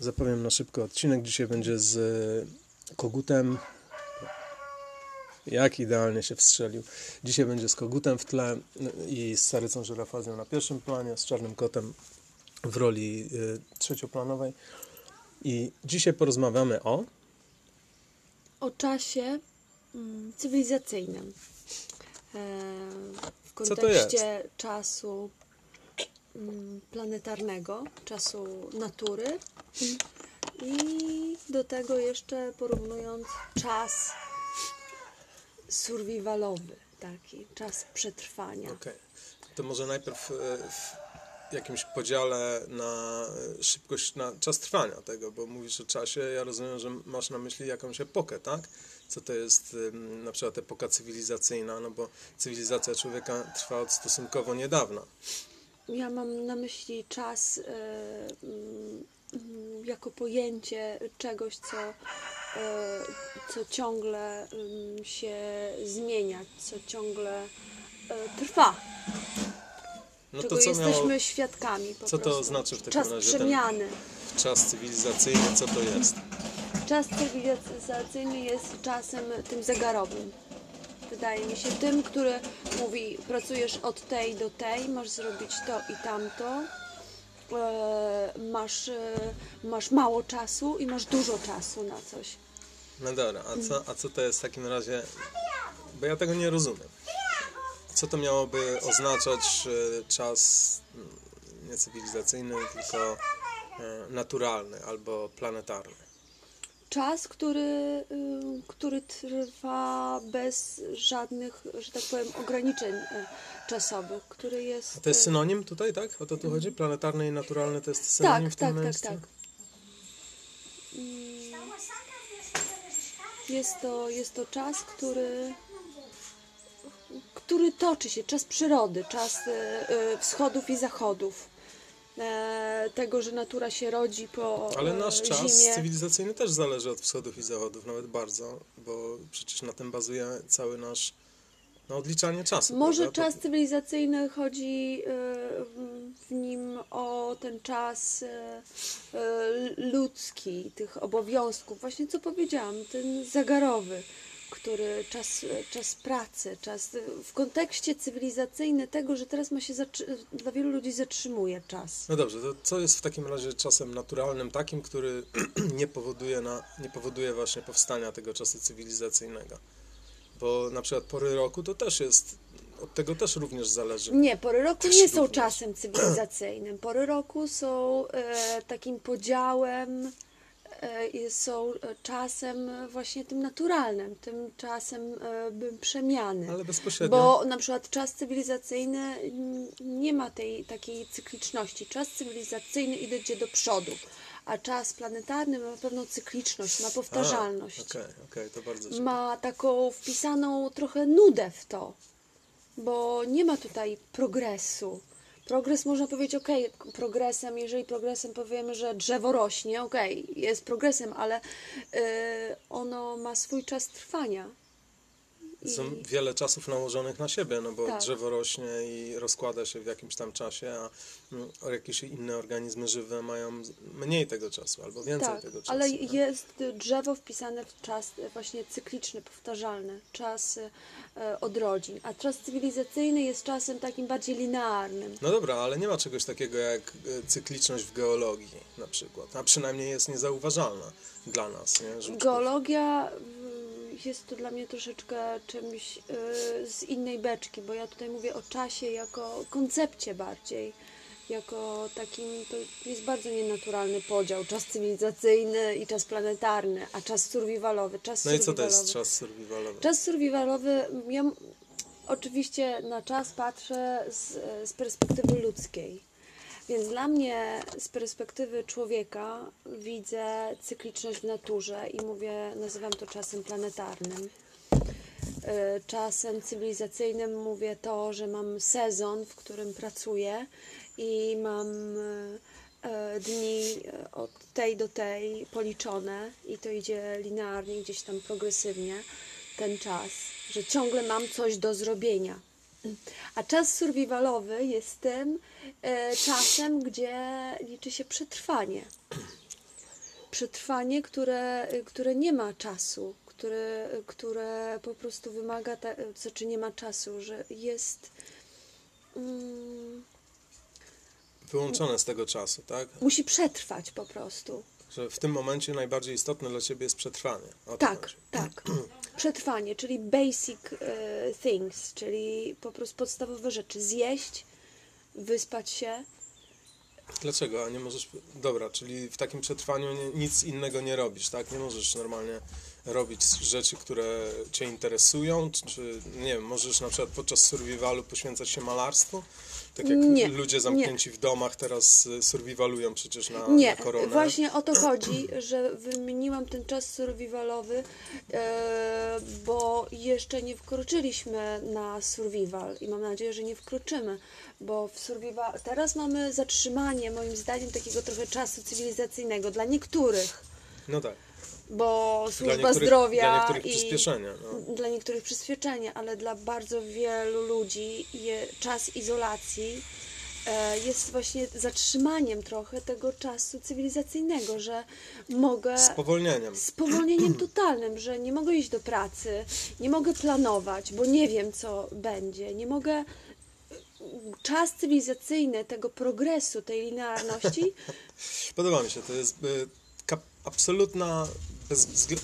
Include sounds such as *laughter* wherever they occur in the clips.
Zapowiem na szybko odcinek. Dzisiaj będzie z kogutem. Jak idealnie się wstrzelił. Dzisiaj będzie z kogutem w tle i z Sarycą Żyrafazją na pierwszym planie, z Czarnym Kotem w roli y, trzecioplanowej. I dzisiaj porozmawiamy o... o czasie mm, cywilizacyjnym. E, w kontekście czasu mm, planetarnego, czasu natury i do tego jeszcze porównując czas survivalowy, taki czas przetrwania. Okej. To może najpierw e, w jakimś podziale na e, szybkość, na czas trwania tego, bo mówisz o czasie, ja rozumiem, że masz na myśli jakąś epokę, tak? Co to jest na przykład epoka cywilizacyjna, no bo cywilizacja człowieka trwa od stosunkowo niedawna. Ja mam na myśli czas e, jako pojęcie czegoś, co, e, co ciągle mm, się zmienia, co ciągle e, trwa. No czego to co jesteśmy miało, świadkami. Po co to prostu. znaczy w takim Czas razie przemiany. czas cywilizacyjny, co to jest? Czas cywilizacyjny jest czasem tym zegarowym. Wydaje mi się tym, który mówi, pracujesz od tej do tej, masz zrobić to i tamto, masz, e, masz mało czasu i masz dużo czasu na coś. No dobra, a co, a co to jest w takim razie? Bo ja tego nie rozumiem. Co to miałoby oznaczać e, czas mm, nie cywilizacyjny, tylko e, naturalny albo planetarny? Czas, który, y, który trwa bez żadnych, że tak powiem, ograniczeń e, czasowych, który jest... A to jest e, synonim tutaj, tak? O to tu chodzi? Planetarny i naturalny to jest synonim Tak, w tym tak, tak, miejscu? tak. Mm, Jest to, jest to czas, który, który toczy się, czas przyrody, czas wschodów i zachodów. E, Tego, że natura się rodzi po Ale e, nasz czas zimie. cywilizacyjny też zależy od wschodów i zachodów, nawet bardzo, bo przecież na tym bazuje cały nasz no, odliczanie czasu. Może prawda? czas cywilizacyjny chodzi e, w- nim o ten czas ludzki, tych obowiązków, właśnie co powiedziałam, ten zagarowy, który czas, czas pracy, czas w kontekście cywilizacyjnym tego, że teraz ma się dla wielu ludzi zatrzymuje czas. No dobrze, to co jest w takim razie czasem naturalnym takim, który *clears throat* nie powoduje, na, nie powoduje właśnie powstania tego czasu cywilizacyjnego? Bo na przykład pory roku to też jest, od tego też również zależy. Nie, pory roku Też nie są również. czasem cywilizacyjnym. Pory roku są e, takim podziałem, są e, czasem właśnie tym naturalnym, tym czasem e, przemiany. Ale bezpośrednio. Bo na przykład czas cywilizacyjny mm, nie ma tej takiej cykliczności. Czas cywilizacyjny idzie do przodu, a czas planetarny ma pewną cykliczność, ma powtarzalność Okej, okej, to bardzo ciekawe. ma taką wpisaną trochę nudę w to, bo nie ma tutaj progresu. Progres można powiedzieć, ok, progresem, jeżeli progresem powiemy, że drzewo rośnie, ok, jest progresem, ale y, ono ma swój czas trwania. Są wiele czasów nałożonych na siebie, no bo Tak. drzewo rośnie i rozkłada się w jakimś tam czasie, a mm, jakieś inne organizmy żywe mają mniej tego czasu albo więcej Tak, tego czasu. ale tak? jest drzewo wpisane w czas właśnie cykliczny, powtarzalny, czas e, odrodzin, a czas cywilizacyjny jest czasem takim bardziej linearnym. No dobra, ale nie ma czegoś takiego jak e, cykliczność w geologii na przykład, a przynajmniej jest niezauważalna dla nas, nie? Geologia jest to dla mnie troszeczkę czymś y, z innej beczki, bo ja tutaj mówię o czasie jako koncepcie bardziej. Jako takim, to jest bardzo nienaturalny podział, czas cywilizacyjny i czas planetarny, a czas survivalowy. Czas No i co to jest czas survivalowy? Czas survivalowy, ja oczywiście na czas patrzę z, z perspektywy ludzkiej. Więc dla mnie z perspektywy człowieka widzę cykliczność w naturze i mówię, nazywam to czasem planetarnym. Y, Czasem cywilizacyjnym mówię to, że mam sezon, w którym pracuję i mam y, dni y, od tej do tej policzone i to idzie linearnie, gdzieś tam progresywnie ten czas, że ciągle mam coś do zrobienia. A czas survivalowy jest tym e, czasem, gdzie liczy się przetrwanie. przetrwanie, które, które nie ma czasu, które, które po prostu wymaga, ta, znaczy nie ma czasu, że jest. Mm, Wyłączone z tego czasu, tak? musi przetrwać po prostu. Że w tym momencie najbardziej istotne dla ciebie jest przetrwanie. Tak, tak. *clears throat* Przetrwanie, czyli basic e, things, czyli po prostu podstawowe rzeczy. Zjeść, wyspać się. Dlaczego? A nie możesz. Dobra, czyli w takim przetrwaniu nic innego nie robisz, tak? Nie możesz normalnie robić rzeczy, które cię interesują, czy, nie wiem, możesz na przykład podczas survivalu poświęcać się malarstwu? Tak jak Nie, ludzie zamknięci w domach teraz y, survivalują przecież na, Nie, na koronę. właśnie o to chodzi, *clears throat* że wymieniłam ten czas survivalowy, e, bo jeszcze nie wkroczyliśmy na survival i mam nadzieję, że nie wkroczymy, bo w survival teraz mamy zatrzymanie, moim zdaniem, takiego trochę czasu cywilizacyjnego dla niektórych, No tak. Bo Dla służba niektórych, zdrowia dla niektórych i przyspieszenie. No. dla niektórych przyspieszenie, ale dla bardzo wielu ludzi je, czas izolacji e, jest właśnie zatrzymaniem trochę tego czasu cywilizacyjnego, że mogę Spowolnieniem. spowolnieniem totalnym, że nie mogę iść do pracy, nie mogę planować, bo nie wiem, co będzie, nie mogę. Czas cywilizacyjny tego progresu, tej linearności, *laughs* Podoba mi się, to jest kap- absolutna, bez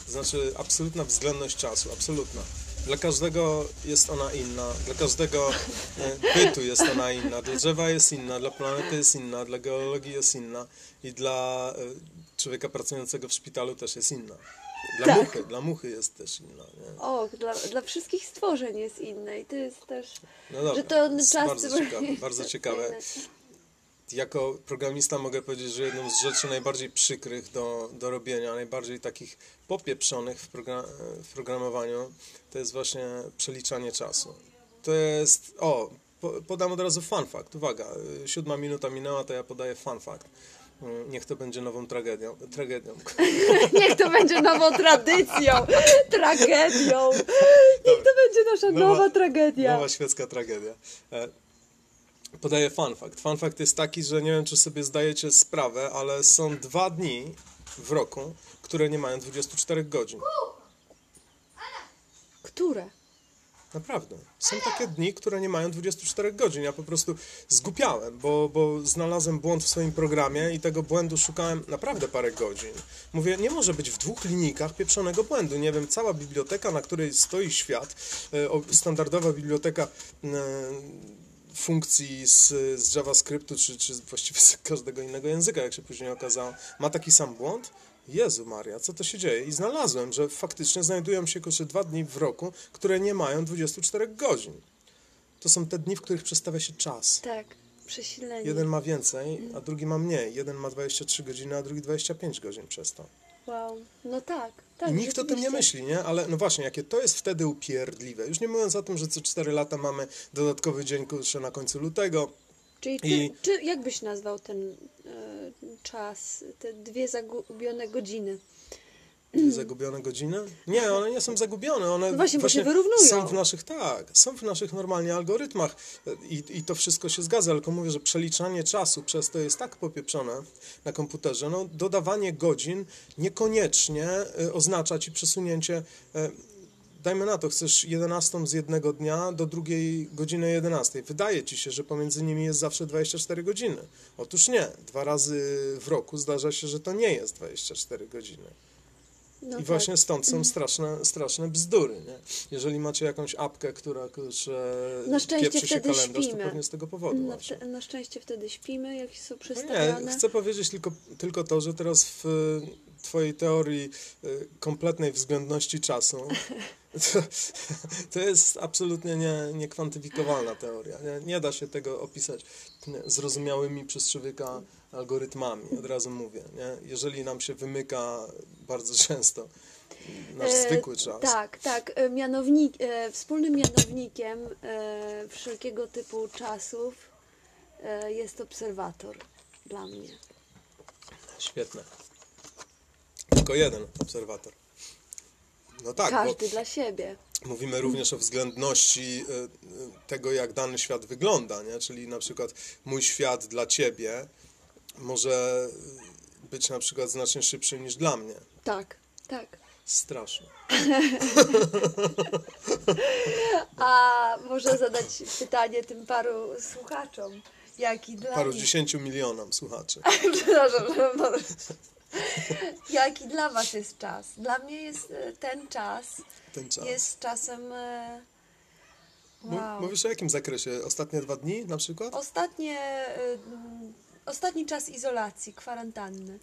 znaczy absolutna względność czasu, absolutna. Dla każdego jest ona inna, dla każdego y, bytu jest ona inna, dla drzewa jest inna, dla planety jest inna, dla geologii jest inna i dla y, człowieka pracującego w szpitalu też jest inna. Dla Tak. muchy, dla muchy jest też inna. Nie? o, dla, dla wszystkich stworzeń jest inne i to jest też. No dobra, że to jest czas bardzo *laughs* ciekawe, bardzo ciekawe. *laughs* jako programista mogę powiedzieć, że jedną z rzeczy najbardziej przykrych do, do robienia, najbardziej takich popieprzonych w, progra- w programowaniu, to jest właśnie przeliczanie czasu. To jest, o, po, podam od razu fun fact, uwaga, y, siódma minuta minęła, to ja podaję fun fact. Y, Niech to będzie nową tragedią. tragedią. *laughs* Niech to będzie nową tradycją, tragedią. Niech to będzie nasza nowa, Nowa- tragedia. Nowa świecka tragedia. Podaję fun fact. Fun fact jest taki, że nie wiem, czy sobie zdajecie sprawę, ale są dwa dni w roku, które nie mają 24 godzin. Które? Naprawdę. Są takie dni, które nie mają 24 godzin. Ja po prostu zgupiałem, bo, bo znalazłem błąd w swoim programie i tego błędu szukałem naprawdę parę godzin. Mówię, nie może być w dwóch linijkach pieprzonego błędu. Nie wiem, cała biblioteka, na której stoi świat, e, standardowa biblioteka e, funkcji z, z JavaScriptu, czy, czy właściwie z każdego innego języka, jak się później okazało, ma taki sam błąd? Jezu Maria, co to się dzieje? I znalazłem, że faktycznie znajdują się kurczę dwa dni w roku, które nie mają 24 godzin. To są te dni, w których przestawia się czas. Tak, przesilenie. Jeden ma więcej, a drugi ma mniej. Jeden ma 23 godziny, a drugi 25 godzin przez to. Wow, no tak. tak I nikt o tym nie myśli, nie? Ale no właśnie, jakie to jest wtedy upierdliwe. Już nie mówiąc o tym, że co 4 lata mamy dodatkowy dzień kurczę na końcu lutego. Czyli ty, I- czy, jak byś nazwał ten e, czas, te dwie zagubione godziny? Dwie *clears throat* zagubione godziny? Nie, one nie są zagubione. One No właśnie, się wyrównują. Są w naszych, tak, są w naszych normalnie algorytmach i, i to wszystko się zgadza, tylko mówię, że przeliczanie czasu przez to jest tak popieprzone na komputerze. No, dodawanie godzin niekoniecznie y, oznacza ci przesunięcie. y, Dajmy na to, chcesz 11 z jednego dnia do drugiej godziny 11. Wydaje ci się, że pomiędzy nimi jest zawsze 24 godziny. Otóż nie. Dwa razy w roku zdarza się, że to nie jest 24 godziny. No I tak. właśnie stąd są straszne, straszne bzdury, nie? Jeżeli macie jakąś apkę, która kurczę, Na szczęście się wtedy kalendarz, śpimy. to pewnie z tego powodu Na, na szczęście wtedy śpimy, jak są No przestawione. nie, chcę powiedzieć tylko, tylko to, że teraz w twojej teorii y, kompletnej względności czasu *laughs* to, *laughs* to jest absolutnie nie, niekwantyfikowalna teoria. Nie, nie da się tego opisać zrozumiałymi przez człowieka algorytmami, od razu mówię. Nie? Jeżeli nam się wymyka bardzo często nasz E, zwykły czas, Tak, tak. E, Mianownik, e, wspólnym mianownikiem e, wszelkiego typu czasów jest obserwator dla mnie. Świetne. Tylko jeden obserwator. No tak, Każdy dla siebie. mówimy również o względności y, y, tego, jak dany świat wygląda, nie? Czyli na przykład mój świat dla ciebie może być na przykład znacznie szybszy niż dla mnie. Tak, tak. Straszne. *laughs* A może zadać pytanie tym paru słuchaczom, jaki dla Paru nich... dziesięciu milionom słuchaczy. *laughs* Przepraszam, że- Jaki dla Was jest czas? Dla mnie jest e, ten czas, Ten czas. jest czasem... e, Wow. Mówisz o jakim zakresie? Ostatnie dwa dni na przykład? Ostatnie, e, ostatni czas izolacji, kwarantanny.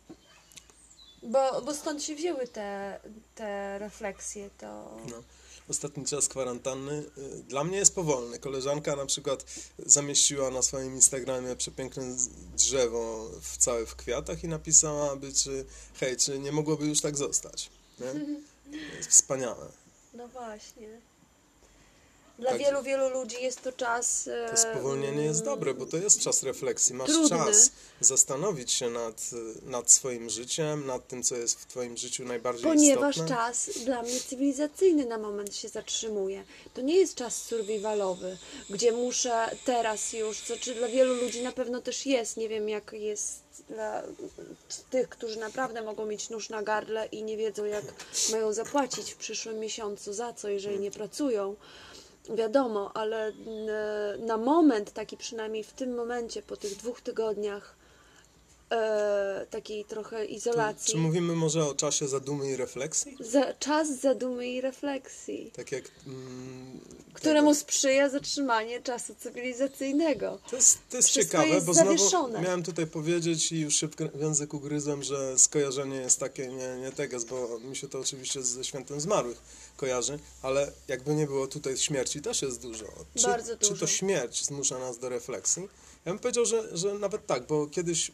Bo, bo stąd się wzięły te, te refleksje, to... No. Ostatni czas kwarantanny y, dla mnie jest powolny. Koleżanka na przykład zamieściła na swoim Instagramie przepiękne drzewo w całe w kwiatach i napisałaby, czy hej, czy nie mogłoby już tak zostać. Nie? To *laughs* jest wspaniałe. No właśnie. Dla Tak. wielu, wielu ludzi jest to czas... e, To spowolnienie jest dobre, bo to jest czas refleksji. Masz Trudny. czas zastanowić się nad, nad swoim życiem, nad tym, co jest w Twoim życiu najbardziej Ponieważ istotne. czas dla mnie cywilizacyjny na moment się zatrzymuje. To nie jest czas survivalowy, gdzie muszę teraz już, co czy dla wielu ludzi na pewno też jest, nie wiem jak jest dla tych, którzy naprawdę mogą mieć nóż na gardle i nie wiedzą jak mają zapłacić w przyszłym miesiącu, za co, jeżeli nie pracują. Wiadomo, ale n- na moment, taki przynajmniej w tym momencie, po tych dwóch tygodniach e, takiej trochę izolacji. Czy mówimy może o czasie zadumy i refleksji? Za, czas zadumy i refleksji, Tak jak... Mm, któremu sprzyja zatrzymanie czasu cywilizacyjnego. To jest, to jest ciekawe, jest bo znowu zawieszone. miałem tutaj powiedzieć i już się w gr- w język ugryzłem, że skojarzenie jest takie nie, nie teges, bo mi się to oczywiście ze świętem zmarłych kojarzy, ale jakby nie było tutaj śmierci też jest dużo. Czy, Bardzo Czy to dużo. śmierć zmusza nas do refleksji? Ja bym powiedział, że, że nawet tak, bo kiedyś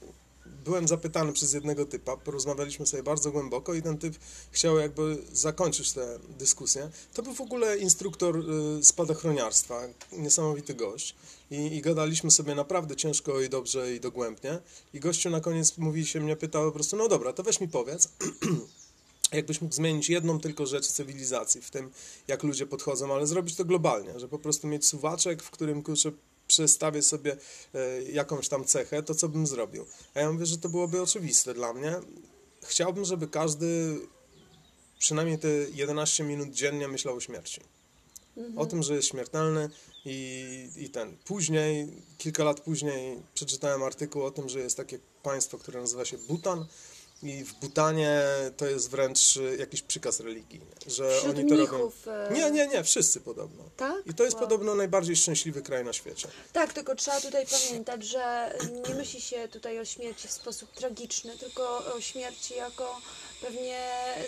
byłem zapytany przez jednego typa, porozmawialiśmy sobie bardzo głęboko i ten typ chciał jakby zakończyć tę dyskusję. To był w ogóle instruktor y, spadochroniarstwa, niesamowity gość i, i gadaliśmy sobie naprawdę ciężko i dobrze i dogłębnie i gościu na koniec mówi się mnie pytał po prostu, no dobra, to weź mi powiedz, *clears throat* jakbyś mógł zmienić jedną tylko rzecz w cywilizacji, w tym jak ludzie podchodzą, ale zrobić to globalnie, że po prostu mieć suwaczek, w którym kurczę przestawię sobie e, jakąś tam cechę, to co bym zrobił. A ja mówię, że to byłoby oczywiste dla mnie. Chciałbym, żeby każdy przynajmniej te 11 minut dziennie myślał o śmierci. O tym, że jest śmiertelny i, i ten. Później, kilka lat później przeczytałem artykuł o tym, że jest takie państwo, które nazywa się Butan i w Butanie to jest wręcz y, jakiś przykaz religijny, że Wśród oni to robią. mnichów. e, Nie, nie, nie, wszyscy podobno. Tak? I to jest Wow. podobno najbardziej szczęśliwy kraj na świecie. Tak, tylko trzeba tutaj pamiętać, że nie myśli się tutaj o śmierci w sposób tragiczny, tylko o śmierci jako pewnie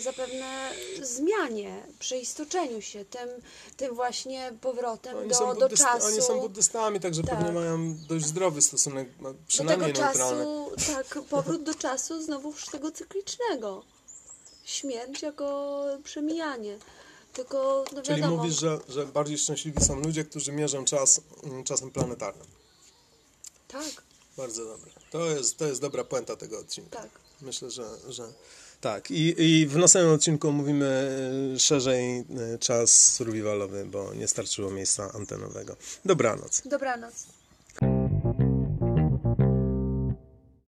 zapewne zmianie, przeistoczeniu się, tym, tym właśnie powrotem Oni, do, do czasu. oni są buddystami, także Tak. pewnie mają dość zdrowy stosunek, no, do tego przynajmniej neutralny. czasu, tak, powrót do czasu znowuż tego cyklicznego. Śmierć jako przemijanie. Tylko, no Czyli wiadomo, mówisz, że, że bardziej szczęśliwi są ludzie, którzy mierzą czas mm, czasem planetarnym. tak, Bardzo dobre. To jest, to jest dobra puenta tego odcinka. tak. Myślę, że, że tak. I, I w następnym odcinku omówimy y, szerzej y, czas survivalowy, bo nie starczyło miejsca antenowego. Dobranoc. Dobranoc.